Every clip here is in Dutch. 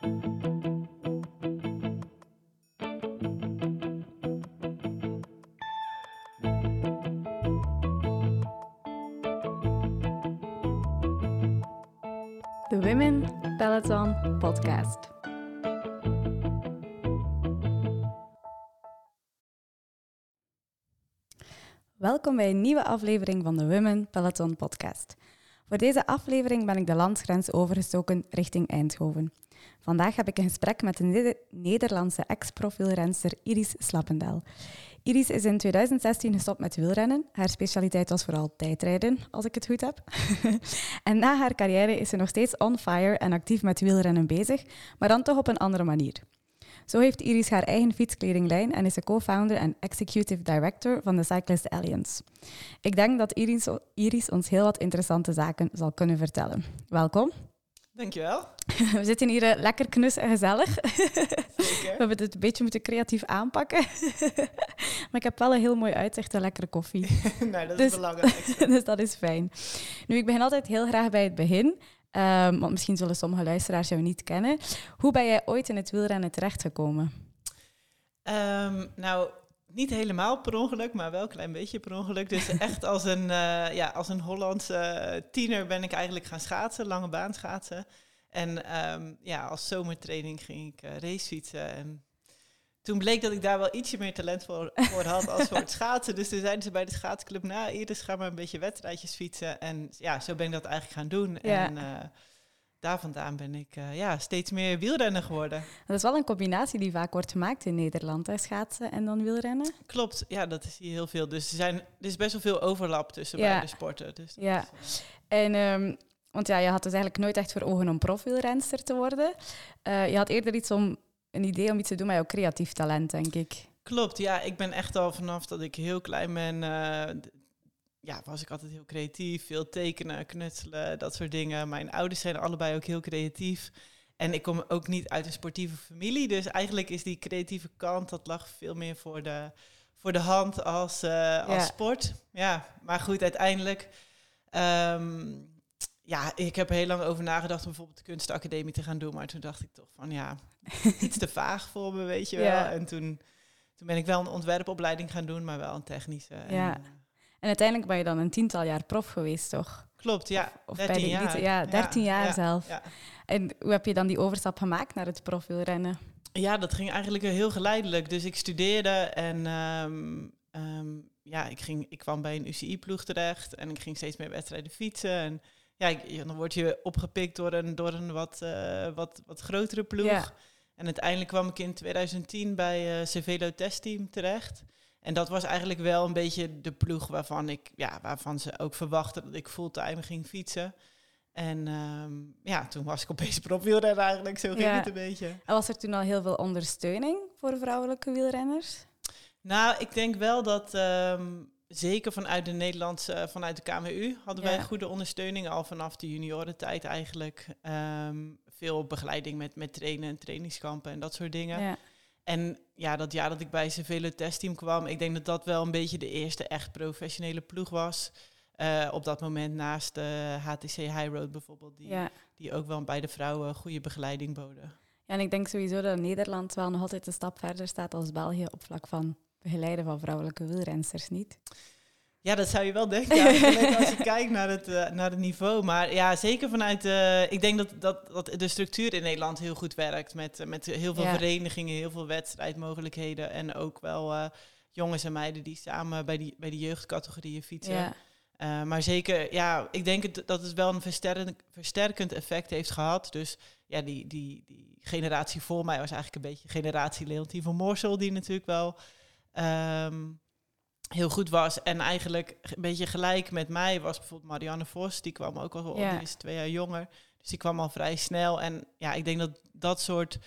De Women Peloton Podcast. Welkom bij een nieuwe aflevering van de Women Peloton Podcast. Voor deze aflevering ben ik de landsgrens overgestoken richting Eindhoven. Vandaag heb ik een gesprek met de Neder- Nederlandse ex-profielrenster Iris Slappendel. Iris is in 2016 gestopt met wielrennen. Haar specialiteit was vooral tijdrijden, als ik het goed heb. en na haar carrière is ze nog steeds on fire en actief met wielrennen bezig, maar dan toch op een andere manier. Zo heeft Iris haar eigen fietskledinglijn en is ze co-founder en executive director van de Cyclist Alliance. Ik denk dat Iris, Iris ons heel wat interessante zaken zal kunnen vertellen. Welkom. Dankjewel. We zitten hier eh, lekker knus en gezellig. Zeker. We hebben het een beetje moeten creatief aanpakken. maar ik heb wel een heel mooi uitzicht en lekkere koffie. nou, dat Dus- is belangrijk. dus dat is fijn. Nu, ik begin altijd heel graag bij het begin. Ehm, want misschien zullen sommige luisteraars jou niet kennen. Hoe ben jij ooit in het wielrennen terechtgekomen? Ehm, nou, niet helemaal per ongeluk, maar wel een klein beetje per ongeluk. Dus echt als een, eh, ja, als een Hollandse tiener ben ik eigenlijk gaan schaatsen, lange baan schaatsen. En ehm, ja, als zomertraining ging ik eh, racefietsen. En toen bleek dat ik daar wel ietsje meer talent voor, voor had als voor het schaatsen. Dus toen zeiden ze bij de schaatsclub, nou Iris, ga maar een beetje wedstrijdjes fietsen. En ja, zo ben ik dat eigenlijk gaan doen. Ja. En eh, daar vandaan ben ik eh, ja, steeds meer wielrenner geworden. Dat is wel een combinatie die vaak wordt gemaakt in Nederland. Hè? Schaatsen en dan wielrennen. Klopt, ja, dat is hier heel veel. Dus er, zijn, er is best wel veel overlap tussen Ja. beide sporten. Dus Ja. is, eh, En, ehm, want ja, je had dus eigenlijk nooit echt voor ogen om profielrenster te worden. Je had eerder iets om, een idee om iets te doen met jouw creatief talent, denk ik. klopt, ja, ik ben echt al vanaf dat ik heel klein ben, eh, ja, was ik altijd heel creatief. Veel tekenen, knutselen, dat soort dingen. Mijn ouders zijn allebei ook heel creatief. En ik kom ook niet uit een sportieve familie. Dus eigenlijk is die creatieve kant, dat lag veel meer voor de, voor de hand als, eh, als Ja. sport. Ja, maar goed, uiteindelijk... ehm, ja, ik heb er heel lang over nagedacht om bijvoorbeeld de kunstacademie te gaan doen. Maar toen dacht ik toch van ja, iets te vaag voor me, weet je wel. Ja. En toen, toen ben ik wel een ontwerpopleiding gaan doen, maar wel een technische. Ja. eh, En uiteindelijk ben je dan een tiental jaar prof geweest, toch? klopt, ja. Of 13 bij de jaar. ja, 13 jaar ja, zelf. Ja. En hoe heb je dan die overstap gemaakt naar het profielrennen? Ja, dat ging eigenlijk heel geleidelijk. Dus ik studeerde en ehm, ehm, ja, ik, ging, ik kwam bij een UCI-ploeg terecht en ik ging steeds meer wedstrijden fietsen. En ja, dan word je opgepikt door een, door een wat, eh, wat, wat grotere ploeg. En uiteindelijk kwam ik in 2010 bij eh Cervelo Testteam terecht. En dat was eigenlijk wel een beetje de ploeg waarvan, ik, ja, waarvan ze ook verwachten dat ik fulltime ging fietsen. En ehm, ja, toen was ik opeens profwielrenner eigenlijk, zo ging Ja. het een beetje. En was er toen al heel veel ondersteuning voor vrouwelijke wielrenners? Nou, ik denk wel dat ehm, zeker vanuit de Nederlandse, vanuit de KMU hadden Ja. wij goede ondersteuning al vanaf de juniorentijd eigenlijk. Ehm, veel begeleiding met, met trainen en trainingskampen en dat soort dingen. Ja. En ja, dat jaar dat ik bij Cervelo Testteam kwam, ik denk dat dat wel een beetje de eerste echt professionele ploeg was. Eh, op dat moment naast de HTC High Road bijvoorbeeld, die, Ja. die ook wel bij de vrouwen goede begeleiding boden. ja, en ik denk sowieso dat Nederland wel nog altijd een stap verder staat als België op vlak van begeleiden van vrouwelijke wielrensters, niet? Ja, dat zou je wel denken als je kijkt naar het, eh, naar het niveau. Maar ja, zeker vanuit... eh, ik denk dat, dat, dat de structuur in Nederland heel goed werkt. Met, eh, met heel veel Ja. verenigingen, heel veel wedstrijdmogelijkheden. En ook wel jongens en meiden die samen bij die, bij die jeugdcategorieën fietsen. Ja. Maar zeker, ja, ik denk het, dat het wel een versterkend, versterkend effect heeft gehad. Dus ja, die, die, die generatie voor mij was eigenlijk een beetje generatie Leontien van Moorsel, die natuurlijk wel ehm, heel goed was. En eigenlijk een beetje gelijk met mij was bijvoorbeeld Marianne Vos. Die kwam ook al, Ja. die is twee jaar jonger. Dus die kwam al vrij snel. En ja, ik denk dat dat soort,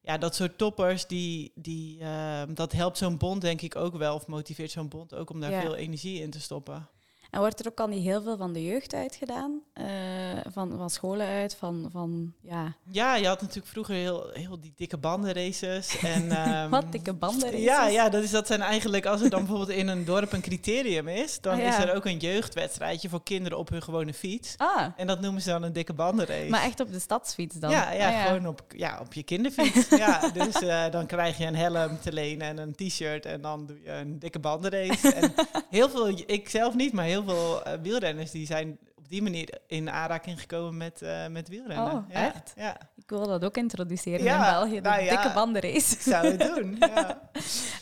ja, dat soort toppers, die, die, ehm, dat helpt zo'n bond denk ik ook wel. Of motiveert zo'n bond ook om daar Ja. veel energie in te stoppen. En wordt er ook al niet heel veel van de jeugd uitgedaan? Uh, van, van scholen uit, van, van ja... Ja, je had natuurlijk vroeger heel, heel die dikke bandenraces. En, um, Wat, dikke bandenraces? Ja, ja dat, is, dat zijn eigenlijk, als er dan bijvoorbeeld in een dorp een criterium is, dan Ah, is er ook een jeugdwedstrijdje voor kinderen op hun gewone fiets. Ah, En dat noemen ze dan een dikke bandenrace. maar echt op de stadsfiets dan? Ja, ja, Ah, gewoon op, ja, op je kinderfiets. ja, dus eh, dan krijg je een helm te lenen en een t-shirt en dan doe je een dikke bandenrace. en heel veel, ik zelf niet, maar heel veel eh, wielrenners die zijn op die manier in aanraking gekomen met, eh, met wielrennen. Oh, ja, echt? Ja, Ik wil dat ook introduceren Ja, in België, de nou ja. dikke bandenrace. ik zou het doen. Ja.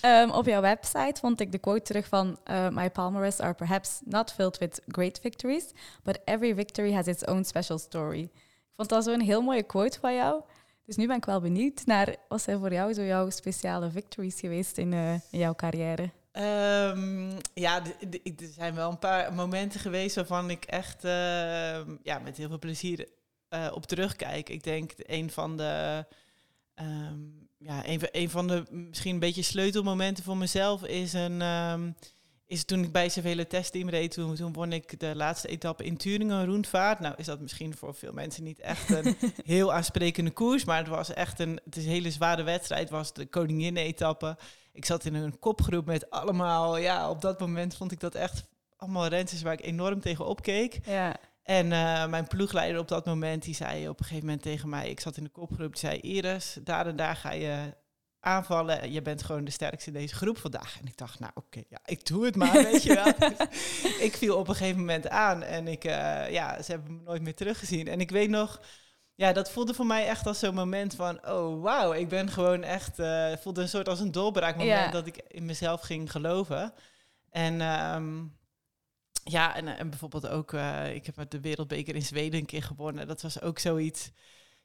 Ehm, op jouw website vond ik de quote terug van uh, My palmares are perhaps not filled with great victories, but every victory has its own special story. Ik vond dat zo'n heel mooie quote van jou. Dus nu ben ik wel benieuwd naar wat zijn voor jou zo jouw speciale victories geweest in, uh, in jouw carrière? Um, ja, er zijn wel een paar momenten geweest waarvan ik echt uh, ja, met heel veel plezier uh, op terugkijk. Ik denk een van de, um, ja, een, een, van de misschien een beetje sleutelmomenten voor mezelf is een. Is toen ik bij Sevele Testteam reed, toen, toen won ik de laatste etappe in Turingen rondvaart. Nou is dat misschien voor veel mensen niet echt een heel aansprekende koers, maar het was echt een, het is een hele zware wedstrijd. Het was de koningin-etappe. Ik zat in een kopgroep met allemaal, ja, op dat moment vond ik dat echt allemaal rensters waar ik enorm tegen opkeek. Ja. En uh, mijn ploegleider op dat moment, die zei op een gegeven moment tegen mij, ik zat in de kopgroep, die zei, Iris, daar en daar ga je aanvallen. Je bent gewoon de sterkste in deze groep vandaag. En ik dacht, nou oké, okay, ja, ik doe het maar, weet je wel. Dus ik viel op een gegeven moment aan en ik, uh, ja, ze hebben me nooit meer teruggezien. En ik weet nog, ja, dat voelde voor mij echt als zo'n moment van, oh wauw, ik ben gewoon echt, uh, voelde een soort als een doorbraakmoment Ja. dat ik in mezelf ging geloven. En um, ja, en, en, bijvoorbeeld ook, uh, ik heb de wereldbeker in Zweden een keer gewonnen. Dat was ook zoiets.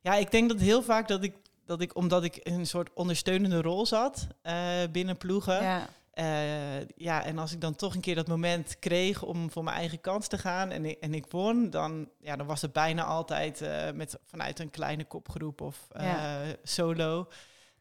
Ja, ik denk dat heel vaak dat ik, dat ik omdat ik in een soort ondersteunende rol zat uh, binnen ploegen. Ja. Uh, ja, en als ik dan toch een keer dat moment kreeg om voor mijn eigen kans te gaan en ik, en ik won, dan, ja, dan was het bijna altijd uh, met, vanuit een kleine kopgroep of Ja. solo.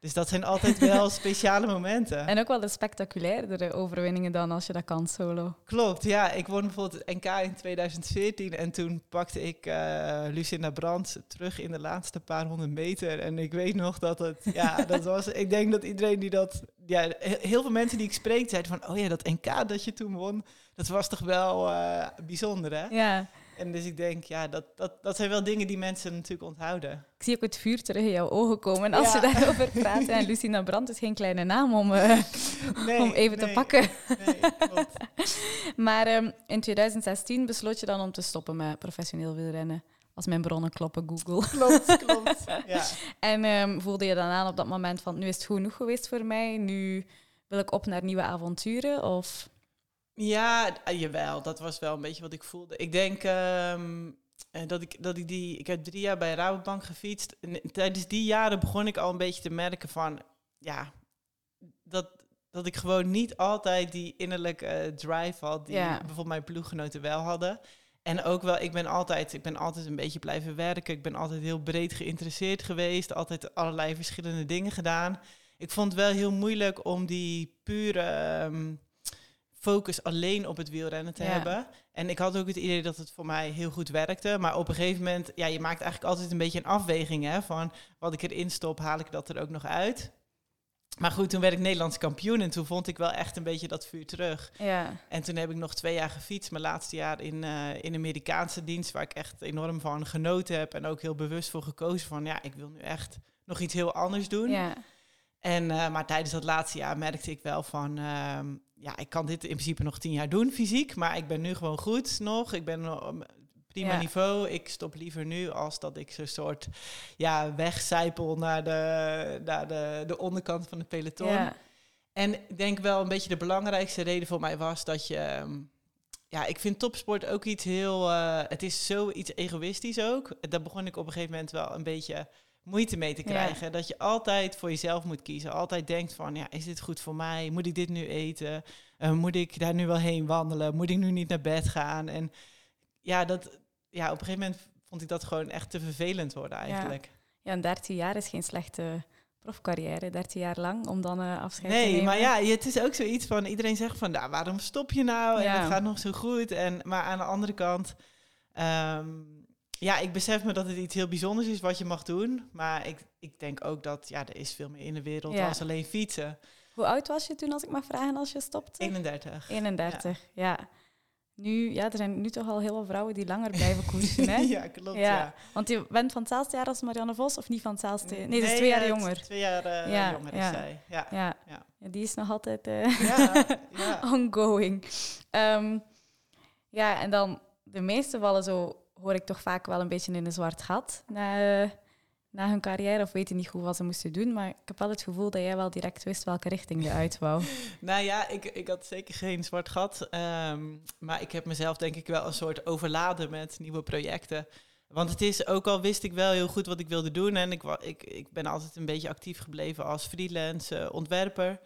Dus dat zijn altijd wel speciale momenten. En ook wel de spectaculairdere overwinningen dan als je dat kan solo. Klopt, ja. Ik won bijvoorbeeld het NK in 2014 en toen pakte ik uh, Lucinda Brands terug in de laatste paar honderd meter. En ik weet nog dat het, ja, dat was, ik denk dat iedereen die dat, ja, heel veel mensen die ik spreek zeiden van, oh ja, dat NK dat je toen won, dat was toch wel uh, bijzonder, hè? Ja. En dus ik denk, ja, dat, dat, dat zijn wel dingen die mensen natuurlijk onthouden. Ik zie ook het vuur terug in jouw ogen komen als Ja. je daarover praat. En Lucina Brandt is geen kleine naam om, uh, Nee, om even te pakken. Nee, klopt. Maar um, in 2016 besloot je dan om te stoppen met professioneel wielrennen. Als mijn bronnen kloppen, Google. Klopt, klopt. Ja. En um, voelde je dan aan op dat moment van, nu is het goed genoeg geweest voor mij, nu wil ik op naar nieuwe avonturen? Of... Ja, uh, jawel, dat was wel een beetje wat ik voelde. Ik denk um, dat, ik, dat ik die... Ik heb drie jaar bij Rabobank gefietst. En tijdens die jaren begon ik al een beetje te merken van... Ja, dat, dat ik gewoon niet altijd die innerlijke uh, drive had... die Ja. bijvoorbeeld mijn ploeggenoten wel hadden. En ook wel, ik ben, altijd, ik ben altijd een beetje blijven werken. Ik ben altijd heel breed geïnteresseerd geweest. Altijd allerlei verschillende dingen gedaan. Ik vond het wel heel moeilijk om die pure... Um, focus alleen op het wielrennen te Ja. hebben. En ik had ook het idee dat het voor mij heel goed werkte. Maar op een gegeven moment, ja, je maakt eigenlijk altijd een beetje een afweging hè, van wat ik erin stop, haal ik dat er ook nog uit. Maar goed, toen werd ik Nederlands kampioen en toen vond ik wel echt een beetje dat vuur terug. Ja, En toen heb ik nog twee jaar gefietst, mijn laatste jaar in, uh, in Amerikaanse dienst, waar ik echt enorm van genoten heb en ook heel bewust voor gekozen van, ja, ik wil nu echt nog iets heel anders doen. ja, En, uh, maar tijdens dat laatste jaar merkte ik wel van, uh, ja, ik kan dit in principe nog tien jaar doen fysiek, maar ik ben nu gewoon goed nog. Ik ben op prima Ja. niveau. Ik stop liever nu als dat ik zo'n soort, ja, wegcijpel naar de, naar de, de onderkant van het peloton. ja. En ik denk wel een beetje de belangrijkste reden voor mij was dat je... um, Ja, ik vind topsport ook iets heel... Uh, het is zoiets egoïstisch ook. Daar begon ik op een gegeven moment wel een beetje moeite mee te Ja. krijgen. Dat je altijd voor jezelf moet kiezen. Altijd denkt van, ja, is dit goed voor mij? Moet ik dit nu eten? Uh, moet ik daar nu wel heen wandelen? Moet ik nu niet naar bed gaan? En ja, dat, ja, op een gegeven moment vond ik dat gewoon echt te vervelend worden eigenlijk. Ja, en 13 jaar is geen slechte profcarrière, 13 jaar lang, om dan uh, afscheid te Nee, nemen. maar ja, het is ook zoiets van iedereen zegt van, nou, waarom stop je nou? En Ja. het gaat nog zo goed. En, maar aan de andere kant, ehm, ja, ik besef me dat het iets heel bijzonders is wat je mag doen. Maar ik, ik denk ook dat, ja, er is veel meer in de wereld Ja. als alleen fietsen. Hoe oud was je toen, als ik mag vragen, als je stopte? 31. 31, ja. Nu, ja, er zijn nu toch al heel veel vrouwen die langer blijven koersen, hè? ja, klopt, Ja. ja. Want je bent van hetzelfde jaar als Marianne Vos, of niet van hetzelfde? Nee, ze is Nee, twee jaar jonger. Twee jaar eh, jonger is zij. Ja. Ja. Die is nog altijd eh, Ja, ja. ongoing. Ehm, ja, en dan de meeste vallen zo, hoor ik toch vaak wel een beetje in een zwart gat na, na hun carrière, of weten niet goed wat ze moesten doen. Maar ik heb wel het gevoel dat jij wel direct wist welke richting je uit wou. Nou ja, ik, ik had zeker geen zwart gat. ehm, maar ik heb mezelf denk ik wel een soort overladen met nieuwe projecten. Want het is, ook al wist ik wel heel goed wat ik wilde doen. En ik, ik, ik ben altijd een beetje actief gebleven als freelance eh, ontwerper.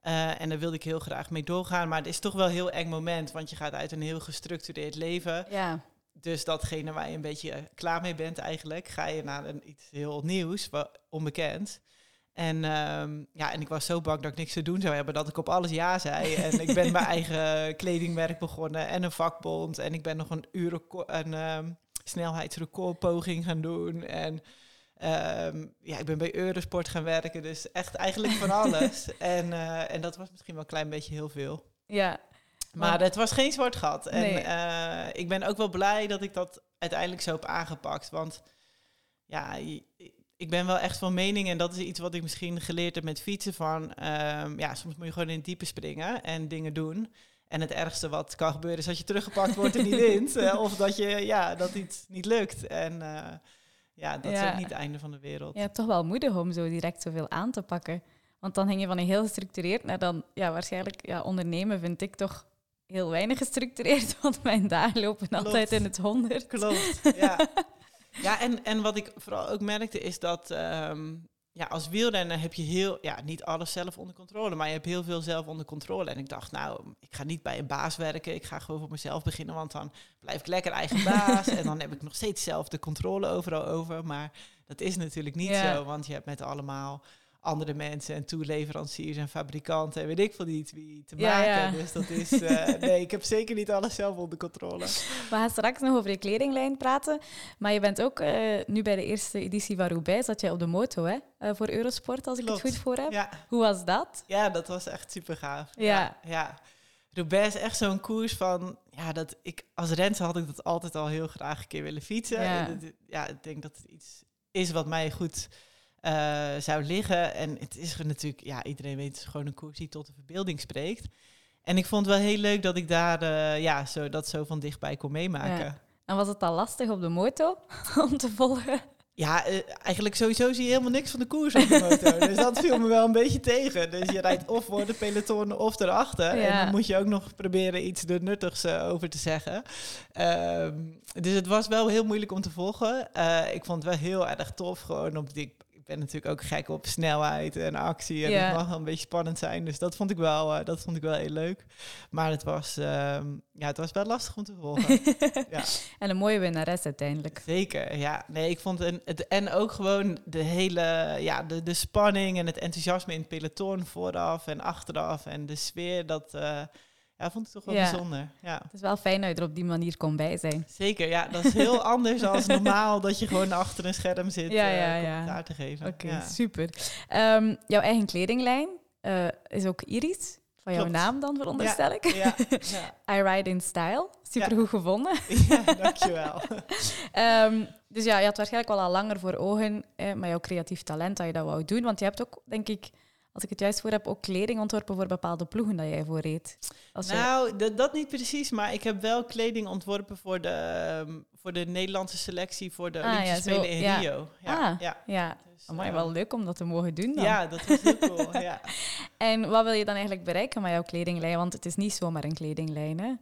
Eh, en daar wilde ik heel graag mee doorgaan. Maar het is toch wel een heel eng moment. Want je gaat uit een heel gestructureerd leven. Ja, Dus datgene waar je een beetje eh, klaar mee bent eigenlijk, ga je naar een, iets heel nieuws, onbekend. En, ehm, ja, en ik was zo bang dat ik niks te doen zou hebben, dat ik op alles ja zei. En ik ben mijn eigen kledingmerk begonnen en een vakbond. En ik ben nog een, uur een ehm, snelheidsrecordpoging gaan doen. En ehm, ja, ik ben bij Eurosport gaan werken, dus echt eigenlijk van alles. en, eh, en dat was misschien wel een klein beetje heel veel. ja, Maar het was geen zwart gat. En Nee. eh, ik ben ook wel blij dat ik dat uiteindelijk zo heb aangepakt. Want ja, je- ik ben wel echt van mening, en dat is iets wat ik misschien geleerd heb met fietsen, van ehm, ja, soms moet je gewoon in het diepe springen en dingen doen. En het ergste wat kan gebeuren is dat je teruggepakt wordt en niet wint. eh, of dat, je, ja, dat iets niet lukt. En eh, ja, dat is ook niet het einde van de wereld. ja, toch wel moedig om zo direct zoveel aan te pakken. Want dan ging je van een heel gestructureerd naar dan, ja, waarschijnlijk, ja, ondernemen vind ik toch heel weinig gestructureerd, want mijn dagen lopen Klopt. altijd in het honderd. Klopt, ja. Ja, en, en wat ik vooral ook merkte is dat ehm, ja, als wielrenner heb je heel, ja, niet alles zelf onder controle, maar je hebt heel veel zelf onder controle. En ik dacht, nou, ik ga niet bij een baas werken, ik ga gewoon voor mezelf beginnen, want dan blijf ik lekker eigen baas en dan heb ik nog steeds zelf de controle overal over. Maar dat is natuurlijk niet Ja. zo, want je hebt met allemaal andere mensen en toeleveranciers en fabrikanten en weet ik veel niet wie te maken. ja. Dus dat is, eh, nee, ik heb zeker niet alles zelf onder controle. We gaan straks nog over je kledinglijn praten. Maar je bent ook eh, nu bij de eerste editie van Roubaix, zat jij op de moto hè? eh, voor Eurosport, als ik Klopt. het goed voor heb. Ja. Hoe was dat? Ja, dat was echt super gaaf. Ja. ja. Roubaix is echt zo'n koers van, ja, dat ik als renser had ik dat altijd al heel graag een keer willen fietsen. Ja. En ja ik denk dat het iets is wat mij goed eh, zou liggen. En het is natuurlijk, ja, iedereen weet, het is gewoon een koers die tot de verbeelding spreekt. En ik vond het wel heel leuk dat ik daar, eh, ja, zo, dat zo van dichtbij kon meemaken. Ja. En was het al lastig op de moto om te volgen? Ja, eh, eigenlijk sowieso zie je helemaal niks van de koers op de motor. dus dat viel me wel een beetje tegen. Dus je rijdt of voor de peloton of erachter. En dan moet je ook nog proberen iets er nuttigs over te zeggen. Ehm, dus het was wel heel moeilijk om te volgen. Ik vond het wel heel erg tof. Gewoon op die, ben natuurlijk ook gek op snelheid en actie. En Ja. het mag wel een beetje spannend zijn. Dus dat vond ik wel, eh, dat vond ik wel heel leuk. Maar het was, ehm, ja, het was wel lastig om te volgen. ja. En een mooie winnares uiteindelijk. Zeker, ja. Nee, ik vond een, het, en ook gewoon de hele, ja, de, de spanning en het enthousiasme in het peloton vooraf en achteraf en de sfeer, dat eh, ja, vond ik toch wel Ja. bijzonder. Ja. Het is wel fijn dat je er op die manier kon bij zijn. Zeker, ja, dat is heel anders dan normaal dat je gewoon achter een scherm zit Ja, eh, ja, ja. commentaar te geven. Oké, super. Ehm, jouw eigen kledinglijn eh, is ook Iris. Van jouw Klopt. naam dan, veronderstel ik. Ja. I Ride in Style. Supergoed gevonden. ja, dankjewel. Ehm, dus ja, je had waarschijnlijk wel al langer voor ogen eh, met jouw creatief talent dat je dat wou doen. Want je hebt ook, denk ik, als ik het juist voor heb, ook kleding ontworpen voor bepaalde ploegen dat jij voor reed. Als je- Nou, dat, dat niet precies, maar ik heb wel kleding ontworpen voor de, ehm, voor de Nederlandse selectie voor de Ah, Olympische ja, Spelen in ja. Rio. Ja, Ah, ja. ja, Dus, maar eh, wel leuk om dat te mogen doen dan. Ja, dat was heel cool. ja. En wat wil je dan eigenlijk bereiken met jouw kledinglijn? Want het is niet zomaar een kledinglijn, hè?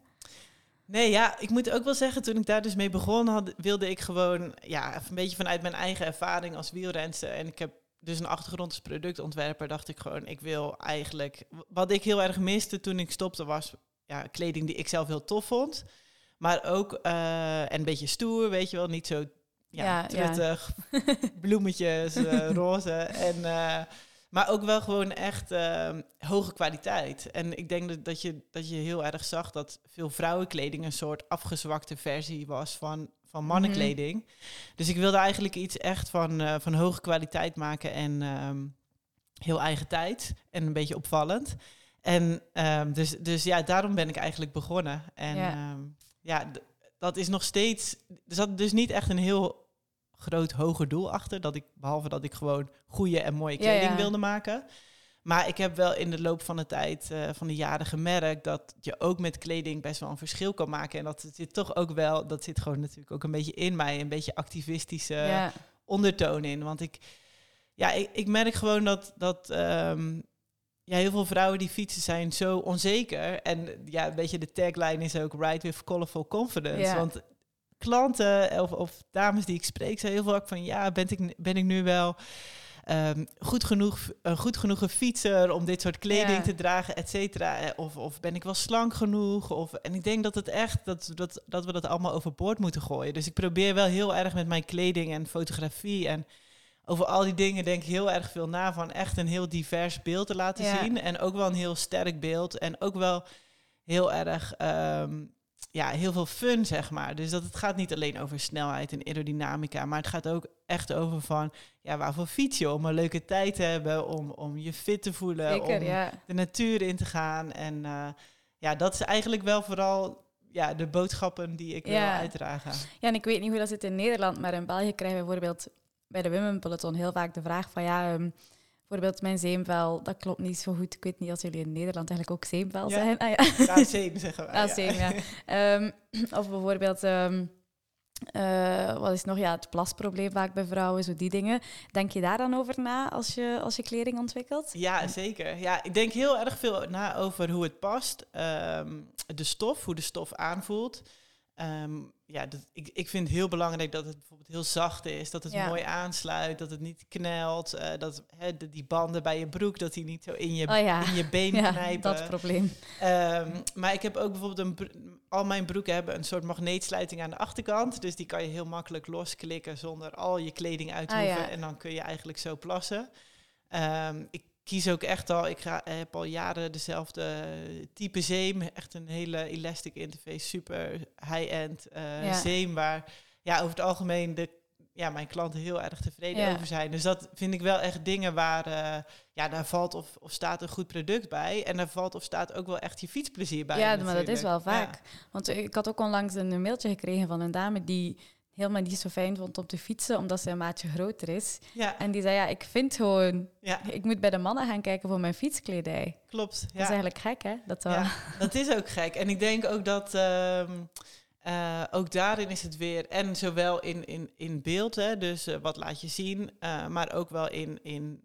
Nee, ja, ik moet ook wel zeggen, toen ik daar dus mee begon, had, wilde ik gewoon ja, een beetje vanuit mijn eigen ervaring als wielrenster. En ik heb dus een achtergrond als productontwerper, dacht ik gewoon, ik wil eigenlijk... Wat ik heel erg miste toen ik stopte was ja, kleding die ik zelf heel tof vond. Maar ook, eh, en een beetje stoer, weet je wel, niet zo ja, Ja, bloemetjes, eh, roze. En, eh, maar ook wel gewoon echt hoge kwaliteit. En ik denk dat, dat, je, dat je heel erg zag dat veel vrouwenkleding een soort afgezwakte versie was van, van mannenkleding. Dus ik wilde eigenlijk iets echt van, eh, van hoge kwaliteit maken en ehm, heel eigen tijd en een beetje opvallend. En ehm, dus, dus ja, daarom ben ik eigenlijk begonnen. En Ja. ja, ja dat is nog steeds. Er zat dus niet echt een heel groot hoger doel achter. Dat ik, behalve dat ik gewoon goede en mooie Ja, kleding ja. wilde maken. Maar ik heb wel in de loop van de tijd, eh, van de jaren gemerkt dat je ook met kleding best wel een verschil kan maken. En dat zit toch ook wel, dat zit gewoon natuurlijk ook een beetje in mij, een beetje activistische ja. ondertoon in. Want ik, ja, ik, ik merk gewoon dat, dat ehm, ja, heel veel vrouwen die fietsen zijn zo onzeker. En ja, een beetje de tagline is ook ride with colorful confidence. Ja. Want klanten of, of dames die ik spreek, zijn heel vaak van ja, ben ik, ben ik nu wel ehm, goed, genoeg, een goed genoeg een fietser om dit soort kleding Ja. te dragen, et cetera. Eh, Of, of ben ik wel slank genoeg? Of, en ik denk dat het echt, dat, dat, dat we dat allemaal overboord moeten gooien. Dus ik probeer wel heel erg met mijn kleding en fotografie en over al die dingen denk ik heel erg veel na van echt een heel divers beeld te laten Ja. zien. En ook wel een heel sterk beeld. En ook wel heel erg, ehm, ja, heel veel fun, zeg maar. Dus dat het gaat niet alleen over snelheid en aerodynamica, maar het gaat ook echt over van, ja, waarvoor fiets je? Om een leuke tijd te hebben, om, om je fit te voelen, Zeker, om ja. de natuur in te gaan. En eh, ja, dat is eigenlijk wel vooral ja, de boodschappen die ik wil uitdragen. Ja, en ik weet niet hoe dat zit in Nederland, maar in België krijgen we bijvoorbeeld bij de Women Peloton heel vaak de vraag van ja, ehm, bijvoorbeeld mijn zeemvel, dat klopt niet zo goed. Ik weet niet als jullie in Nederland eigenlijk ook zeemvel Ja. zeggen. Ah, ja. Ja, zeker zeggen wij. Ah, ja. zeem, ja. Ehm, of bijvoorbeeld, ehm, eh, wat is nog, ja, het plasprobleem vaak bij vrouwen, zo die dingen. Denk je daar dan over na als je, als je kleding ontwikkelt? Ja, zeker. Ja, ik denk heel erg veel na over hoe het past. Ehm, de stof, hoe de stof aanvoelt. Ehm, ja, dat, ik, ik vind het heel belangrijk dat het bijvoorbeeld heel zacht is, dat het Ja. mooi aansluit, dat het niet knelt, eh, dat de, die banden bij je broek, dat die niet zo in je, Oh ja. in je been Ja, knijpen. dat probleem. Ehm, maar ik heb ook bijvoorbeeld een al mijn broeken hebben een soort magneetsluiting aan de achterkant, dus die kan je heel makkelijk losklikken zonder al je kleding uit te Ah, hoeven en dan kun je eigenlijk zo plassen. Ehm, ik kies ook echt al, ik ga, heb al jaren dezelfde type zeem, echt een hele elastic interface, super high-end eh, Ja. zeem waar ja, over het algemeen de, ja, mijn klanten heel erg tevreden Ja. over zijn. Dus dat vind ik wel echt dingen waar, eh, ja, daar valt of, of staat een goed product bij. En daar valt of staat ook wel echt je fietsplezier bij. ja, maar dat is wel vaak. Want ik had ook onlangs een mailtje gekregen van een dame die helemaal niet zo fijn vond om te fietsen, omdat ze een maatje groter is. Ja, En die zei, ja, ik vind gewoon, ja, ik moet bij de mannen gaan kijken voor mijn fietskledij. klopt. Dat Ja. is eigenlijk gek, hè? Dat dat... Ja, dat is ook gek. En ik denk ook dat ehm, eh, ook daarin is het weer, en zowel in, in, in beeld, hè, dus eh, wat laat je zien, eh, maar ook wel in, in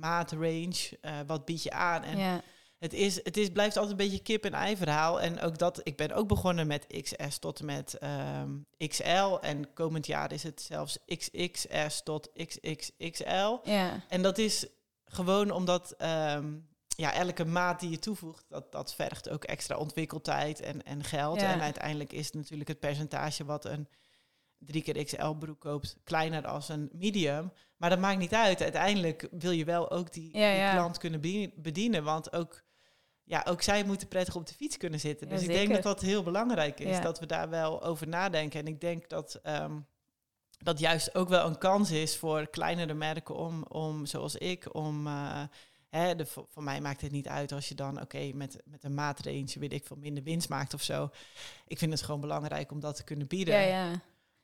maatrange, eh, wat bied je aan. En ja. Het, is, het is, blijft altijd een beetje kip en ei verhaal. En ook dat, ik ben ook begonnen met XS tot en met ehm, XL. En komend jaar is het zelfs XXS tot XXXL. ja. En dat is gewoon omdat ehm, ja, elke maat die je toevoegt, dat, dat vergt ook extra ontwikkeltijd en, en geld. Ja. En uiteindelijk is natuurlijk het percentage wat een 3 keer XL broek koopt kleiner als een medium. Maar dat maakt niet uit. Uiteindelijk wil je wel ook die, Ja, die ja. klant kunnen bedien- bedienen. Want ook, ja, ook zij moeten prettig op de fiets kunnen zitten. Ja, dus ik denk dat dat heel belangrijk is. Ja. Dat we daar wel over nadenken. En ik denk dat ehm, dat juist ook wel een kans is voor kleinere merken om, om zoals ik, om... eh, Hè, de, voor, voor mij maakt het niet uit als je dan, oké, met, met een maatrange, weet ik veel, minder winst maakt of zo. Ik vind het gewoon belangrijk om dat te kunnen bieden. ja, ja.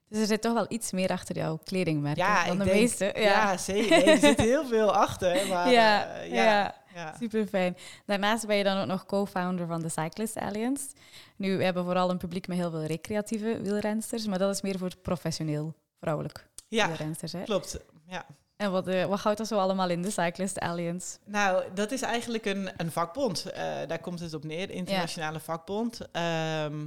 Dus er zit toch wel iets meer achter jouw kledingmerk Ja, dan de denk- meeste. Ja, Ja, zeker. Nee, er zit heel veel achter. Maar, Ja, eh, ja. ja, super fijn. Daarnaast ben je dan ook nog co-founder van de Cyclist Alliance. Nu, we hebben vooral een publiek met heel veel recreatieve wielrensters, maar dat is meer voor professioneel vrouwelijk Ja, wielrensters. Hè? klopt. Ja. En wat, eh, wat houdt dat zo allemaal in, de Cyclist Alliance? Nou, dat is eigenlijk een, een vakbond. Eh, daar komt het op neer, internationale vakbond. Ehm,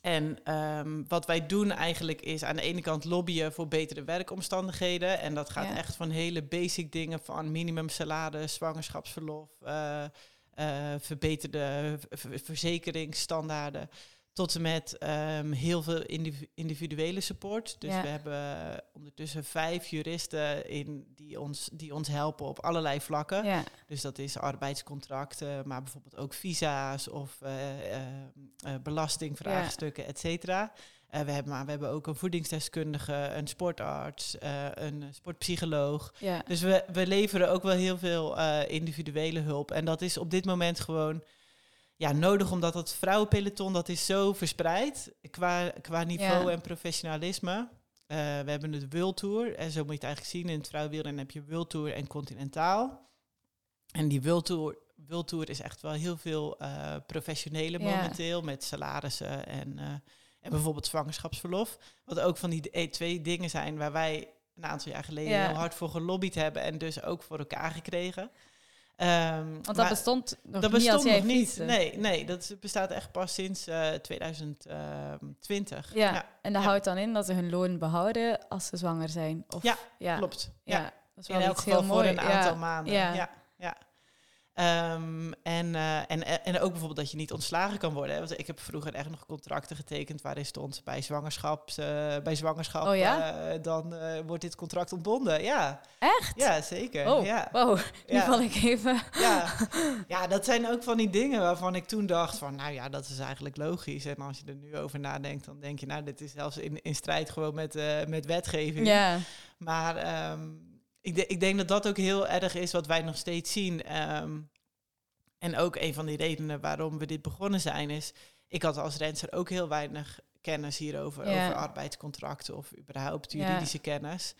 en ehm, wat wij doen eigenlijk is aan de ene kant lobbyen voor betere werkomstandigheden. En dat gaat Ja. echt van hele basic dingen van minimum salaris, zwangerschapsverlof, eh, eh, verbeterde verzekeringsstandaarden. Tot en met ehm, heel veel individu- individuele support. Dus Ja. we hebben ondertussen vijf juristen in die ons, die ons helpen op allerlei vlakken. Ja. Dus dat is arbeidscontracten, maar bijvoorbeeld ook visa's of eh, eh, eh, belastingvraagstukken, et cetera. Eh, we, hebben, maar we hebben ook een voedingsdeskundige, een sportarts, een sportpsycholoog. Ja. Dus we, we leveren ook wel heel veel individuele hulp. En dat is op dit moment gewoon ja, nodig, omdat het vrouwenpeloton dat is zo verspreid qua, qua niveau Ja. en professionalisme. Eh, we hebben het World Tour. En zo moet je het eigenlijk zien. In het vrouwenwielrennen heb je World Tour en Continentaal. En die World Tour, World Tour is echt wel heel veel eh professionele Ja. momenteel. Met salarissen en, eh, en bijvoorbeeld zwangerschapsverlof. Wat ook van die twee dingen zijn waar wij een aantal jaar geleden Ja. heel hard voor gelobbyd hebben. En dus ook voor elkaar gekregen. Ehm, Want dat maar- bestond nog dat niet bestond nog niet. Nee, nee, dat bestaat echt pas sinds eh 2020. Ja. En dat Ja. houdt dan in dat ze hun loon behouden als ze zwanger zijn. Of, Ja, ja. klopt. Ja. Ja. dat is In wel elk iets geval heel voor een aantal ja. maanden. Ja. Ehm, en, eh, en, en ook bijvoorbeeld dat je niet ontslagen kan worden. Hè. Want ik heb vroeger echt nog contracten getekend waarin stond bij zwangerschap, eh, bij zwangerschap Oh ja? eh, dan eh, wordt dit contract ontbonden. Ja, Echt? ja zeker. Oh, Ja. wow. Nu Ja. val ik even... Ja. ja, dat zijn ook van die dingen waarvan ik toen dacht van, nou ja, dat is eigenlijk logisch. En als je er nu over nadenkt, dan denk je, nou, dit is zelfs in, in strijd gewoon met, eh, met wetgeving. Ja. Maar ehm, ik, de- ik denk dat dat ook heel erg is wat wij nog steeds zien. Ehm, en ook een van die redenen waarom we dit begonnen zijn, is... Ik had als renster ook heel weinig kennis hierover, Ja. over arbeidscontracten of überhaupt Ja. juridische kennis.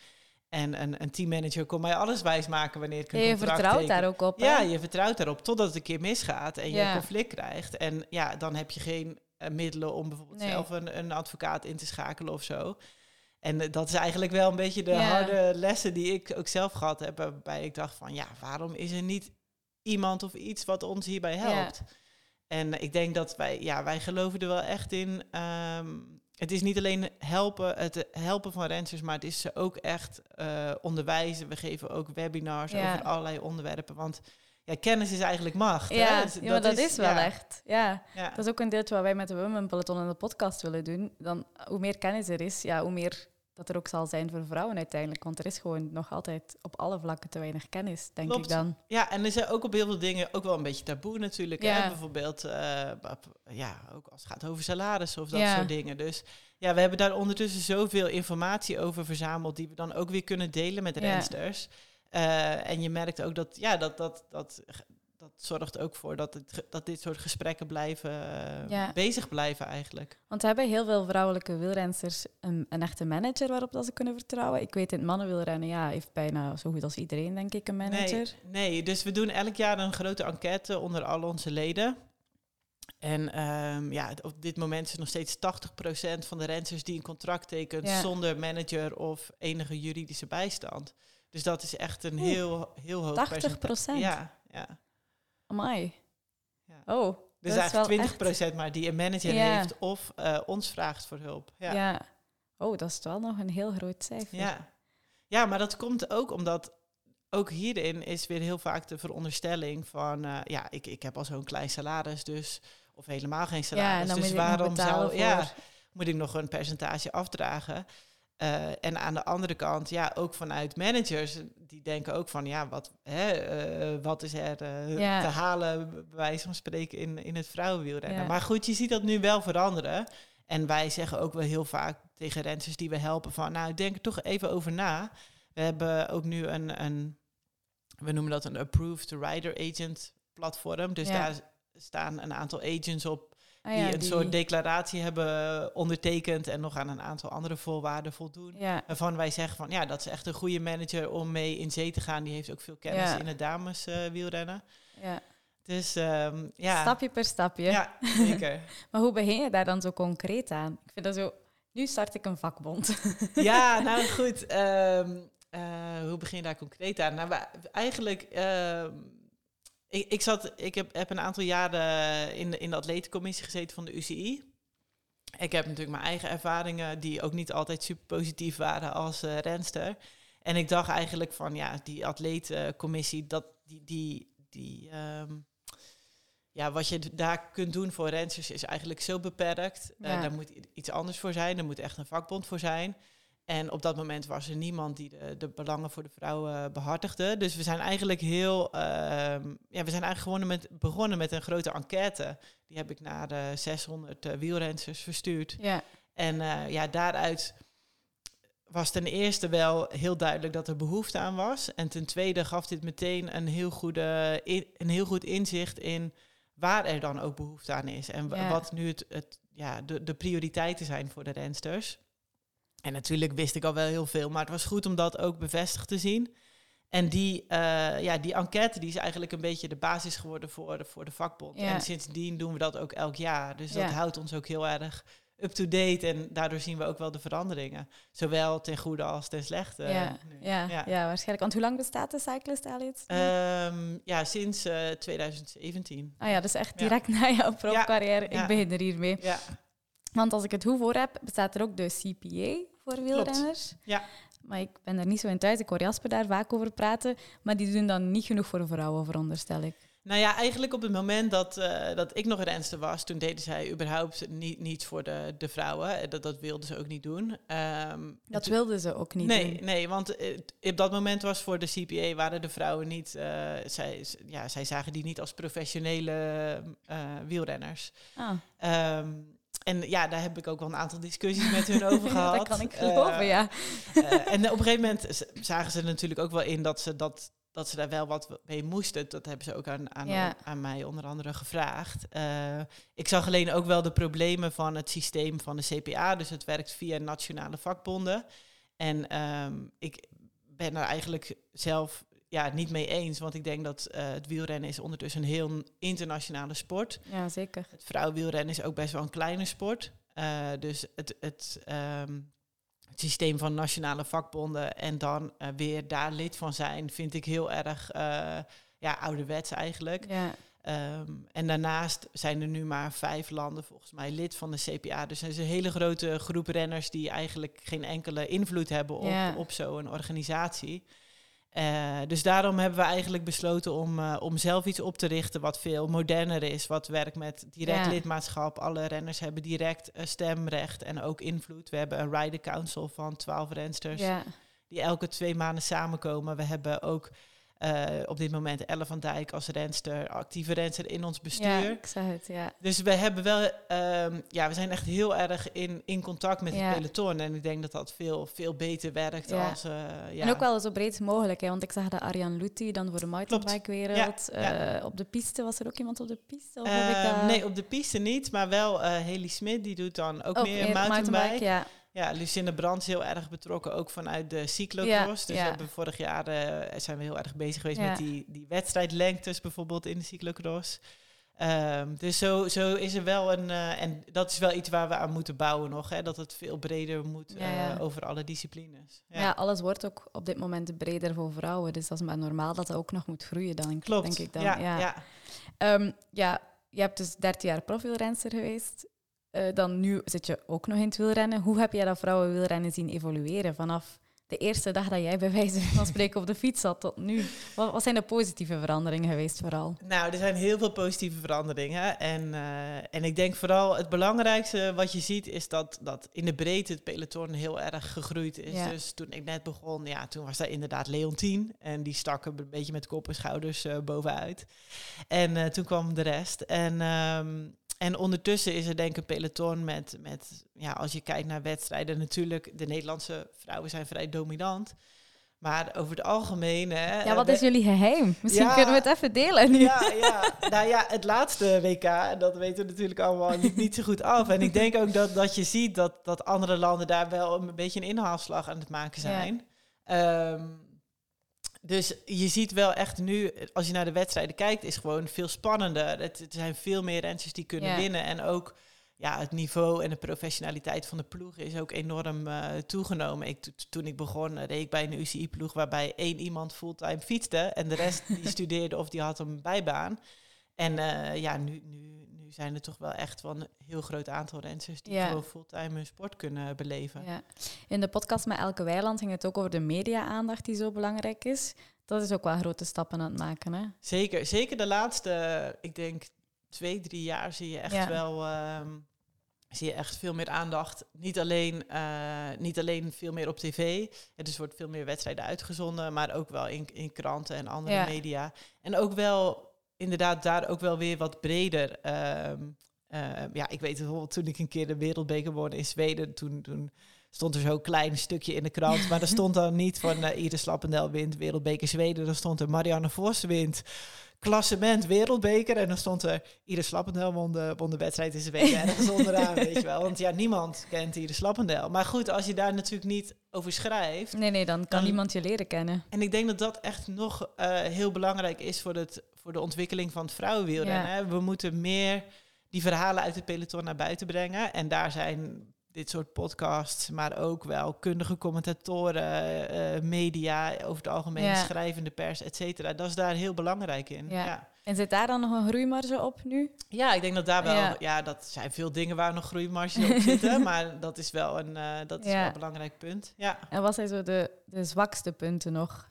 En een, een teammanager kon mij alles wijsmaken wanneer ik een Ja, je contract vertrouwt teken. daar ook op. hè? Ja, je vertrouwt daarop totdat het een keer misgaat en je een conflict krijgt. En ja, dan heb je geen eh, middelen om bijvoorbeeld Nee. zelf een, een advocaat in te schakelen of zo. En eh, dat is eigenlijk wel een beetje de Ja. harde lessen die ik ook zelf gehad heb. Waarbij ik dacht van ja, waarom is er niet iemand of iets wat ons hierbij helpt? En ik denk dat wij, ja, wij geloven er wel echt in. ehm, het is niet alleen helpen, het helpen van renners, maar het is ze ook echt eh, onderwijzen. We geven ook webinars Ja. over allerlei onderwerpen. Want ja, kennis is eigenlijk macht. Ja, hè? Dus ja, maar dat is, wel ja, echt. Ja. Ja. Dat is ook een deeltje wat wij met de Women Peloton in de podcast willen doen. Dan, hoe meer kennis er is, ja, hoe meer dat er ook zal zijn voor vrouwen uiteindelijk. Want er is gewoon nog altijd op alle vlakken te weinig kennis, denk Klopt. ik dan. Ja, en er zijn ook op heel veel dingen ook wel een beetje taboe natuurlijk. Ja. Hè? Bijvoorbeeld, eh, ja, ook als het gaat over salaris of dat soort dingen. Dus ja, we hebben daar ondertussen zoveel informatie over verzameld... die we dan ook weer kunnen delen met rensters. Eh, en je merkt ook dat, ja, dat, dat, dat, dat zorgt ook voor dat, het, dat dit soort gesprekken blijven, eh, Ja. bezig blijven eigenlijk. Want hebben heel veel vrouwelijke wielrensters een, een echte manager waarop dat ze kunnen vertrouwen? Ik weet in het mannenwielrennen, ja, heeft bijna zo goed als iedereen, denk ik, een manager. Nee, nee, dus we doen elk jaar een grote enquête onder al onze leden. En ehm, ja, op dit moment is nog steeds 80% van de renners die een contract tekent Ja. zonder manager of enige juridische bijstand. Dus dat is echt een heel, heel hoog 80%? percentage. Ja, ja. Amai. Ja. Oh, Dus Dat is wel eigenlijk 20% maar die een manager Ja. heeft of eh, ons vraagt voor hulp. ja. Ja. Oh, dat is wel nog een heel groot cijfer. Ja. ja, maar dat komt ook omdat ook hierin is weer heel vaak de veronderstelling van, eh, ja, ik, ik heb al zo'n klein salaris, dus of helemaal geen salaris. Ja, dus waarom zou, ja, moet ik nog een percentage afdragen? Eh, en aan de andere kant, ja, ook vanuit managers, die denken ook van, ja, wat, hè, eh, wat is er eh, Ja. te halen, bij wijze van spreken, in, in het vrouwenwielrennen. Ja. Maar goed, je ziet dat nu wel veranderen. En wij zeggen ook wel heel vaak tegen renners die we helpen van, nou, denk er toch even over na. We hebben ook nu een, een we noemen dat een Approved Rider Agent platform. Dus Ja. daar staan een aantal agents op Ah die een soort declaratie hebben ondertekend en nog aan een aantal andere voorwaarden voldoen. Ja, Waarvan wij zeggen van ja, dat is echt een goede manager om mee in zee te gaan. Die heeft ook veel kennis Ja. in het dames eh, wielrennen. ja. Dus ehm, ja. Stapje per stapje. Ja, zeker. Maar hoe begin je daar dan zo concreet aan? Ik vind dat zo... Nu start ik een vakbond. ja, nou goed. ehm, eh, hoe begin je daar concreet aan? Nou, eigenlijk, ehm, ik, ik, zat, ik heb, heb een aantal jaren in de, in de atletencommissie gezeten van de UCI. Ik heb natuurlijk mijn eigen ervaringen, die ook niet altijd super positief waren als eh, renster. En ik dacht eigenlijk van, ja, die atletencommissie, dat, die, die, die, ehm, ja, wat je daar kunt doen voor rensters is eigenlijk zo beperkt. Uh, Ja. daar moet iets anders voor zijn. Er moet echt een vakbond voor zijn. En op dat moment was er niemand die de, de belangen voor de vrouwen behartigde. Dus we zijn eigenlijk heel. ehm, ja, we zijn eigenlijk met, begonnen met een grote enquête. Die heb ik naar de 600 eh, wielrensters verstuurd. Ja, En eh, ja, daaruit was ten eerste wel heel duidelijk dat er behoefte aan was. En ten tweede gaf dit meteen een heel, goede, in- een heel goed inzicht in waar er dan ook behoefte aan is. En Ja. wat nu het, het, ja, de, de prioriteiten zijn voor de rensters. En natuurlijk wist ik al wel heel veel, maar het was goed om dat ook bevestigd te zien. En die, eh, ja, die enquête die is eigenlijk een beetje de basis geworden voor de, voor de vakbond. Ja. En sindsdien doen we dat ook elk jaar. Dus dat houdt ons ook heel erg up-to-date. En daardoor zien we ook wel de veranderingen. Zowel ten goede als ten slechte. ja, ja, ja. Ja. waarschijnlijk. Want hoe lang bestaat de Cyclist Alliance? Ehm, ja, sinds eh, 2017. ah ja, dus echt direct na jouw profcarrière. Ik begin er hiermee. Ja, Want als ik het goed voor heb, bestaat er ook de CPA voor wielrenners. Ja. Maar ik ben er niet zo in thuis. Ik hoor Jasper daar vaak over praten. Maar die doen dan niet genoeg voor vrouwen, veronderstel ik. Nou ja, eigenlijk op het moment dat, eh, dat ik nog renster was, toen deden zij überhaupt niet, niets voor de, de vrouwen. Eh, Dat, dat wilden ze ook niet doen. Ehm, Dat wilden ze ook niet nee, doen. nee, want eh, op dat moment was voor de CPA waren de vrouwen niet, zij, ja, zij zagen die niet als professionele wielrenners. Ah, Ehm, en ja, daar heb ik ook wel een aantal discussies met hun over gehad. dat kan ik geloven, Eh, ja. eh, en op een gegeven moment zagen ze natuurlijk ook wel in dat ze, dat, dat ze daar wel wat mee moesten. Dat hebben ze ook aan, aan, Ja. aan mij onder andere gevraagd. Eh, ik zag alleen ook wel de problemen van het systeem van de CPA. Dus het werkt via nationale vakbonden. En ehm, ik ben er eigenlijk zelf ja, niet mee eens. Want ik denk dat eh, het wielrennen is ondertussen een heel internationale sport. Ja, zeker. Het vrouwenwielrennen is ook best wel een kleine sport. Eh, dus het, het, ehm, het systeem van nationale vakbonden en dan eh, weer daar lid van zijn, vind ik heel erg ja, ouderwets eigenlijk. Ja, Ehm, en daarnaast zijn er nu maar vijf landen volgens mij lid van de CPA. Dus er is een hele grote groep renners die eigenlijk geen enkele invloed hebben op, Ja. op zo'n organisatie. Eh, dus daarom hebben we eigenlijk besloten om, eh, om zelf iets op te richten wat veel moderner is. Wat werkt met direct Ja. lidmaatschap. Alle renners hebben direct eh, stemrecht en ook invloed. We hebben een rider council van 12 rensters ja. die elke twee maanden samenkomen. We hebben ook eh, op dit moment Elle van Dijk als renster, actieve renster in ons bestuur. ja, het, ja. Dus we hebben wel, ehm, ja, we zijn echt heel erg in, in contact met Ja. het peloton. En ik denk dat dat veel, veel beter werkt Ja. als. eh, ja. En ook wel zo breed mogelijk, hè, want ik zag dat Arjan Lutti dan voor de mountainbike-wereld. Ja. eh, op de piste, was er ook iemand op de piste? Of heb ik dat... Nee, op de piste niet, maar wel Haley Smit, die doet dan ook Oh, meer meer mountainbike. ja. Ja, Lucinda Brands heel erg betrokken, ook vanuit de cyclocross. Ja, dus ja. we hebben vorig jaar eh, zijn we heel erg bezig geweest Ja. met die, die wedstrijdlengtes bijvoorbeeld in de cyclocross. Ehm, dus zo, zo is er wel een, eh, en dat is wel iets waar we aan moeten bouwen nog, hè, dat het veel breder moet eh, over alle disciplines. Ja. alles wordt ook op dit moment breder voor vrouwen. Dus dat is maar normaal dat dat ook nog moet groeien, dan, Klopt. denk ik dan. ja, ja. ja. Ehm, ja, je hebt dus 13 jaar profielrenster geweest. Eh, dan nu zit je ook nog in het wielrennen. Hoe heb jij dat vrouwenwielrennen zien evolueren vanaf de eerste dag dat jij bij wijze van spreken op de fiets zat tot nu? Wat, wat zijn de positieve veranderingen geweest vooral? Nou, er zijn heel veel positieve veranderingen. En, eh, en ik denk vooral het belangrijkste wat je ziet is dat, dat in de breedte het peloton heel erg gegroeid is. Ja. Dus toen ik net begon, ja, toen was daar inderdaad Leontien. En die stak een beetje met kop en schouders eh, bovenuit. En toen kwam de rest. En, ehm, en ondertussen is er denk ik een peloton met, met, ja, als je kijkt naar wedstrijden, natuurlijk, de Nederlandse vrouwen zijn vrij dominant. Maar over het algemeen... Hè, Ja, wat eh, is jullie geheim? Misschien Ja. kunnen we het even delen nu. ja, ja. Nou ja, het laatste WK, dat weten we natuurlijk allemaal, niet zo goed af. En ik denk ook dat, dat je ziet dat, dat andere landen daar wel een beetje een inhaalslag aan het maken zijn. Ehm, dus je ziet wel echt nu, als je naar de wedstrijden kijkt, is gewoon veel spannender. Het, er zijn veel meer renners die kunnen Ja. winnen. En ook ja, het niveau en de professionaliteit van de ploeg is ook enorm eh, toegenomen. Ik, to- toen ik begon, eh, reed ik bij een UCI-ploeg waarbij één iemand fulltime fietste. En de rest die studeerde of die had een bijbaan. En eh, ja, nu, nu, nu zijn er toch wel echt wel een heel groot aantal renners die Ja. gewoon fulltime hun sport kunnen beleven. Ja. In de podcast met Elke Weiland ging het ook over de media-aandacht die zo belangrijk is. Dat is ook wel grote stappen aan het maken, hè? Zeker, zeker de laatste, ik denk twee, drie jaar zie je echt Ja. wel... ehm, zie je echt veel meer aandacht. Niet alleen, eh, niet alleen veel meer op tv. Ja, dus wordt veel meer wedstrijden uitgezonden. Maar ook wel in, in kranten en andere Ja. media. En ook wel, inderdaad, daar ook wel weer wat breder... ehm, eh, ja, ik weet bijvoorbeeld toen ik een keer de wereldbeker won in Zweden... toen, toen stond er zo'n klein stukje in de krant. Maar er stond dan niet van uh, Iris Lappendel wint wereldbeker Zweden. Dan stond er Marianne Vos wint klassement wereldbeker. En dan stond er Iris Lappendel won de, won de wedstrijd in Zweden. Ergens onderaan, weet je wel. Want ja, niemand kent Iris Lappendel. Maar goed, als je daar natuurlijk niet over schrijft... Nee, nee, dan kan Dan- niemand je leren kennen. En ik denk dat dat echt nog eh, heel belangrijk is voor, het, voor de ontwikkeling van het vrouwenwielrennen. Ja. hè. We moeten meer die verhalen uit het peloton naar buiten brengen. En daar zijn dit soort podcasts, maar ook wel kundige commentatoren, eh, media, over het algemeen Ja. schrijvende pers, et cetera. Dat is daar heel belangrijk in. Ja. Ja. En zit daar dan nog een groeimarge op nu? Ja, ik denk dat daar wel, ja. Ja. dat zijn veel dingen waar nog groeimarges op zitten, maar dat is wel een, eh, dat is wel een belangrijk punt. Ja. En wat zijn zo de, de zwakste punten nog?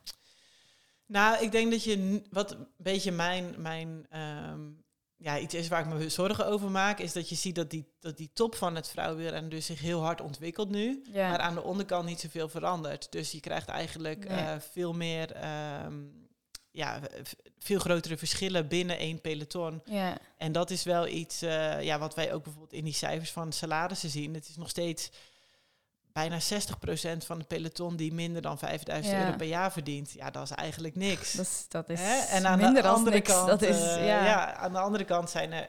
Nou, ik denk dat je wat een beetje mijn, mijn ehm, ja, iets is waar ik me zorgen over maak, is dat je ziet dat die, dat die top van het vrouwenwielrennen dus zich heel hard ontwikkelt nu. Ja. Maar aan de onderkant niet zoveel verandert. Dus je krijgt eigenlijk Nee. eh, veel meer, ehm, ja, veel grotere verschillen binnen één peloton. ja. En dat is wel iets eh, ja, wat wij ook bijvoorbeeld in die cijfers van salarissen zien. Het is nog steeds bijna 60% van het peloton die minder dan 5000 Ja. euro per jaar verdient. Ja, dat is eigenlijk niks. Dat is, dat is Hè? En aan minder de andere niks. kant, dat is, eh, ja. ja. aan de andere kant zijn er,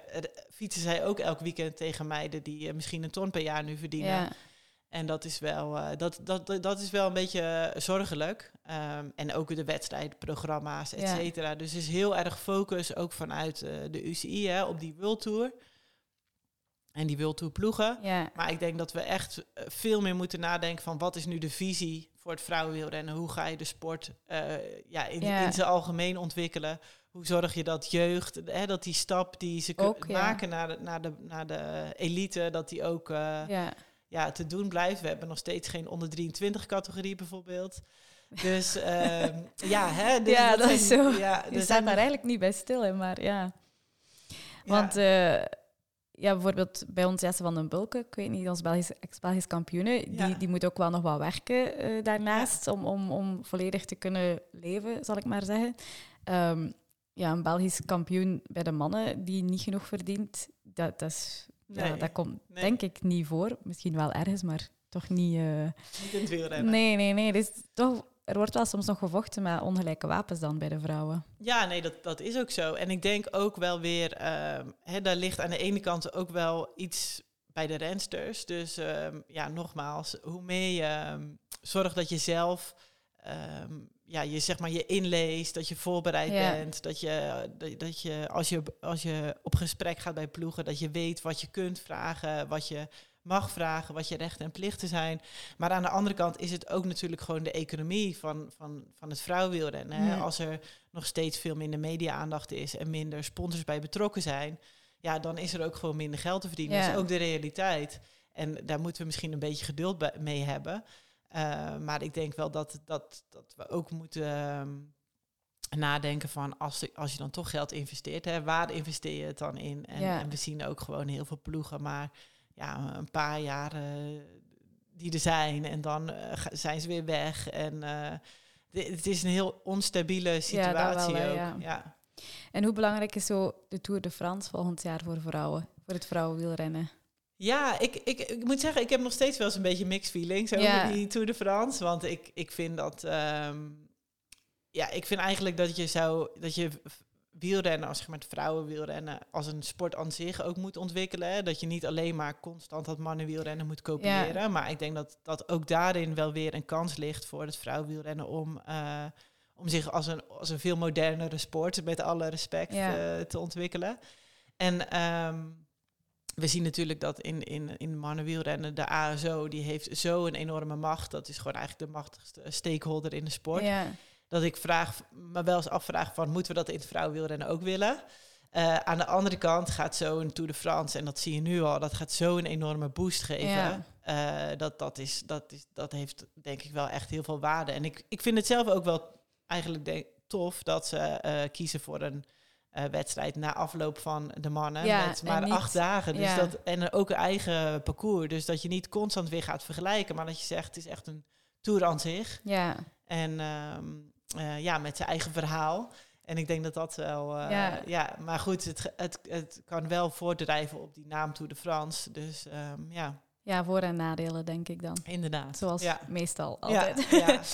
fietsen zij ook elk weekend tegen meiden die eh, misschien een ton per jaar nu verdienen. Ja. En dat is wel, eh, dat, dat, dat, is wel een beetje zorgelijk. Ehm, en ook de wedstrijdprogramma's, et cetera. Dus is heel erg focus, ook vanuit de UCI, hè, op die World Tour. En die World Tour ploegen. Ja. Maar ik denk dat we echt eh, veel meer moeten nadenken van wat is nu de visie voor het vrouwenwielrennen? Hoe ga je de sport eh, ja, in, Ja. in zijn algemeen ontwikkelen? Hoe zorg je dat jeugd, hè, dat die stap die ze Ook, kunnen ja. maken naar de, naar, de, naar de elite, dat die ook eh, ja. te doen blijft. We hebben nog steeds geen onder 23 categorie bijvoorbeeld. Dus ehm, ja, hè, dus Ja, dat is zijn- zo. Ja, Je er staat daar eigenlijk niet bij stil, hè, maar ja. Want ja, bijvoorbeeld bij ons Jesse van den Bulke, ik weet niet, ons Belgisch, ex-Belgisch kampioene, Ja. die, die moet ook wel nog wat werken eh, daarnaast om, om, om volledig te kunnen leven, zal ik maar zeggen. Ehm, ja, een Belgisch kampioen bij de mannen die niet genoeg verdient, dat, dat, is, ja, dat komt nee. denk ik niet voor. Misschien wel ergens, maar toch niet... eh, niet in het wielrennen. Nee, nee, nee. Dus toch, er wordt wel soms nog gevochten met ongelijke wapens dan bij de vrouwen. Ja, nee, dat, dat is ook zo. En ik denk ook wel weer, ehm, hè, daar ligt aan de ene kant ook wel iets bij de rensters. Dus ehm, ja, nogmaals, hoe meer je ehm, zorgt dat je zelf ja, je, zeg maar, je inleest, dat je voorbereid Ja. bent, dat je, dat, dat je, als je als je op gesprek gaat bij ploegen, dat je weet wat je kunt vragen, wat je mag vragen, wat je rechten en plichten zijn. Maar aan de andere kant is het ook natuurlijk gewoon de economie van, van, van het vrouwenwielrennen. Ja. Als er nog steeds veel minder media-aandacht is en minder sponsors bij betrokken zijn, ja, dan is er ook gewoon minder geld te verdienen. Ja. Dat is ook de realiteit. En daar moeten we misschien een beetje geduld bij- mee hebben. Uh, maar ik denk wel dat, dat, dat we ook moeten ehm, nadenken van als, de- als je dan toch geld investeert, hè, waar investeer je het dan in? En, Ja. en we zien ook gewoon heel veel ploegen, maar ja, een paar jaar eh, die er zijn en dan eh, zijn ze weer weg. En eh, het is een heel onstabiele Ja, situatie wel, hè, ook. ja. Ja. En hoe belangrijk is zo de Tour de France volgend jaar voor vrouwen? Voor het vrouwenwielrennen? Ja, ik, ik, ik moet zeggen, ik heb nog steeds wel eens een beetje mixed feelings over Ja. die Tour de France. Want ik, ik vind dat... ehm, ja, ik vind eigenlijk dat je zou... Dat je wielrennen, als zeg maar het vrouwenwielrennen, als een sport aan zich ook moet ontwikkelen. Dat je niet alleen maar constant dat mannenwielrennen moet kopiëren. Maar ik denk dat, dat ook daarin wel weer een kans ligt voor het vrouwenwielrennen om... eh, om zich als een, als een veel modernere sport, met alle respect, Ja. eh, te ontwikkelen. En ehm, we zien natuurlijk dat in, in, in mannenwielrennen de ASO, die heeft zo een enorme macht. Dat is gewoon eigenlijk de machtigste stakeholder in de sport. Ja, Dat ik vraag, me wel eens afvraag van, moeten we dat in het vrouwenwielrennen ook willen? Eh, aan de andere kant gaat zo'n Tour de France, en dat zie je nu al, dat gaat zo een enorme boost geven. Ja. Eh, dat, dat, is, dat, is, dat heeft denk ik wel echt heel veel waarde. En ik, ik vind het zelf ook wel eigenlijk denk, tof dat ze eh, kiezen voor een wedstrijd na afloop van de mannen. Ja, met maar niet- acht dagen. Dus ja. dat, en ook een eigen parcours. Dus dat je niet constant weer gaat vergelijken. Maar dat je zegt, het is echt een tour aan zich. Ja, En ehm, eh, ja, met zijn eigen verhaal. En ik denk dat dat wel... eh, Ja. ja. maar goed, het, het, het kan wel voortdrijven op die naam Tour de France. Dus ehm, ja, ja, voor- en nadelen denk ik dan. inderdaad. Zoals ja. meestal altijd. ja.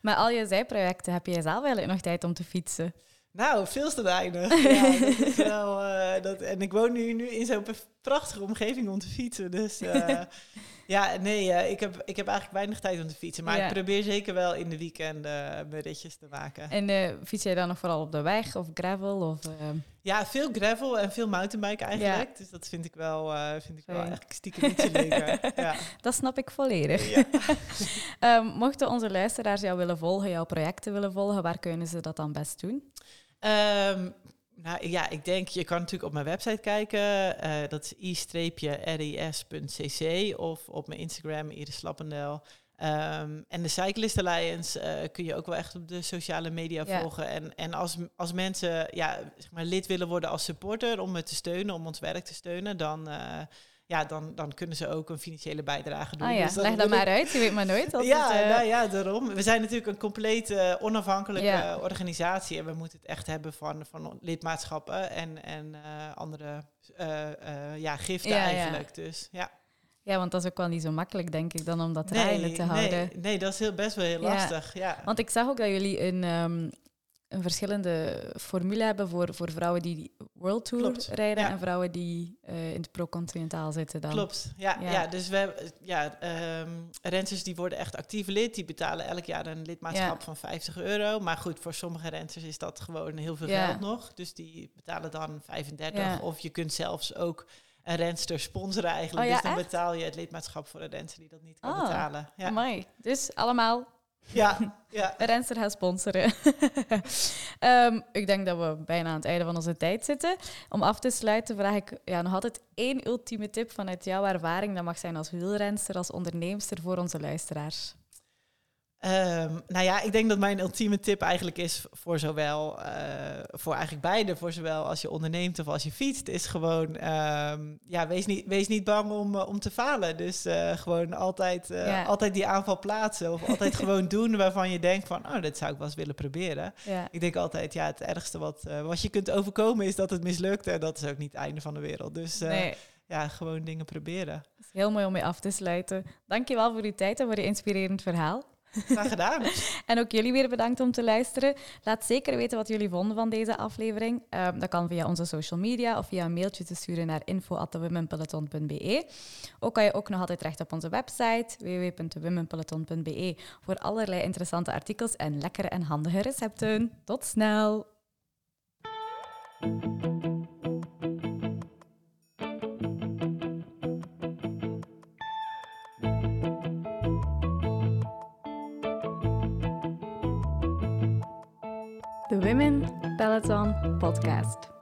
Maar al je zijprojecten, heb jij zelf eigenlijk nog tijd om te fietsen? Nou, veel te weinig. Ja, dat is wel, eh, dat, en ik woon nu, nu in zo'n prachtige omgeving om te fietsen. Dus eh, ja, nee, eh, ik, heb, ik heb eigenlijk weinig tijd om te fietsen. Maar Ja. ik probeer zeker wel in de weekenden mijn ritjes te maken. En fiets jij dan nog vooral op de weg of gravel? Of, Ja, veel gravel en veel mountainbike eigenlijk. Dus dat vind ik wel, vind ik wel eigenlijk stiekem niet zo leuk. Ja. Dat snap ik volledig. Ja. Ehm, mochten onze luisteraars jou willen volgen, jouw projecten willen volgen, waar kunnen ze dat dan best doen? Ehm, nou ja, ik denk, je kan natuurlijk op mijn website kijken. eh, dat is i-ris.cc of op mijn Instagram, Iris Slappendel. Ehm, en de Cyclist Alliance eh, kun je ook wel echt op de sociale media Ja. volgen. En, en als, als mensen ja, zeg maar lid willen worden als supporter om me te steunen, om ons werk te steunen, dan, eh, ja, dan, dan kunnen ze ook een financiële bijdrage doen. Ah ja, Dus dan leg dat maar uit. Je weet maar nooit. Ja, het, eh, nou ja, daarom. We zijn natuurlijk een compleet eh, onafhankelijke Ja. organisatie. En we moeten het echt hebben van, van lidmaatschappen en, en eh, andere ja, giften Ja, ja. eigenlijk. Dus ja. ja, want dat is ook wel niet zo makkelijk, denk ik, dan om dat draaiende te houden. Nee, nee, dat is heel, best wel heel lastig. Ja. Want ik zag ook dat jullie een, ehm, een verschillende formule hebben voor, voor vrouwen die World Tour Klopt, rijden ja. en vrouwen die eh, in het pro-continentaal zitten dan. Klopt, ja, Ja. ja. dus we hebben, ja, ehm renters die worden echt actief lid, die betalen elk jaar een lidmaatschap Ja. van 50 euro. Maar goed, voor sommige renters is dat gewoon heel veel geld nog. Dus die betalen dan 35. Ja. Of je kunt zelfs ook een renster sponsoren eigenlijk. Oh ja, dus dan echt? betaal je het lidmaatschap voor een renster die dat niet kan Ah, betalen. Ja, Amai. Dus allemaal ja, ja. renster gaan sponsoren. Ehm, ik denk dat we bijna aan het einde van onze tijd zitten. Om af te sluiten vraag ik ja, nog altijd één ultieme tip vanuit jouw ervaring. Dat mag zijn als wielrenster, als onderneemster voor onze luisteraars. Ehm, nou ja, ik denk dat mijn ultieme tip eigenlijk is voor zowel, eh, voor eigenlijk beide, voor zowel als je onderneemt of als je fietst, is gewoon, ehm, ja, wees niet, wees niet bang om, eh, om te falen. Dus eh, gewoon altijd, Ja. altijd die aanval plaatsen of altijd gewoon doen waarvan je denkt van, oh, dat zou ik wel eens willen proberen. Ja. Ik denk altijd, ja, het ergste wat, wat je kunt overkomen is dat het mislukt en dat is ook niet het einde van de wereld. Dus Nee, ja, gewoon dingen proberen. dat is heel mooi om mee af te sluiten. Dankjewel voor uw tijd en voor je inspirerend verhaal. Gedaan. En ook jullie weer bedankt om te luisteren. Laat zeker weten wat jullie vonden van deze aflevering. Ehm, dat kan via onze social media of via een mailtje te sturen naar info.thewomenpeloton.be. Ook kan je ook nog altijd terecht op onze website www.thewomenpeloton.be voor allerlei interessante artikels en lekkere en handige recepten. Tot snel! Women Peloton Podcast.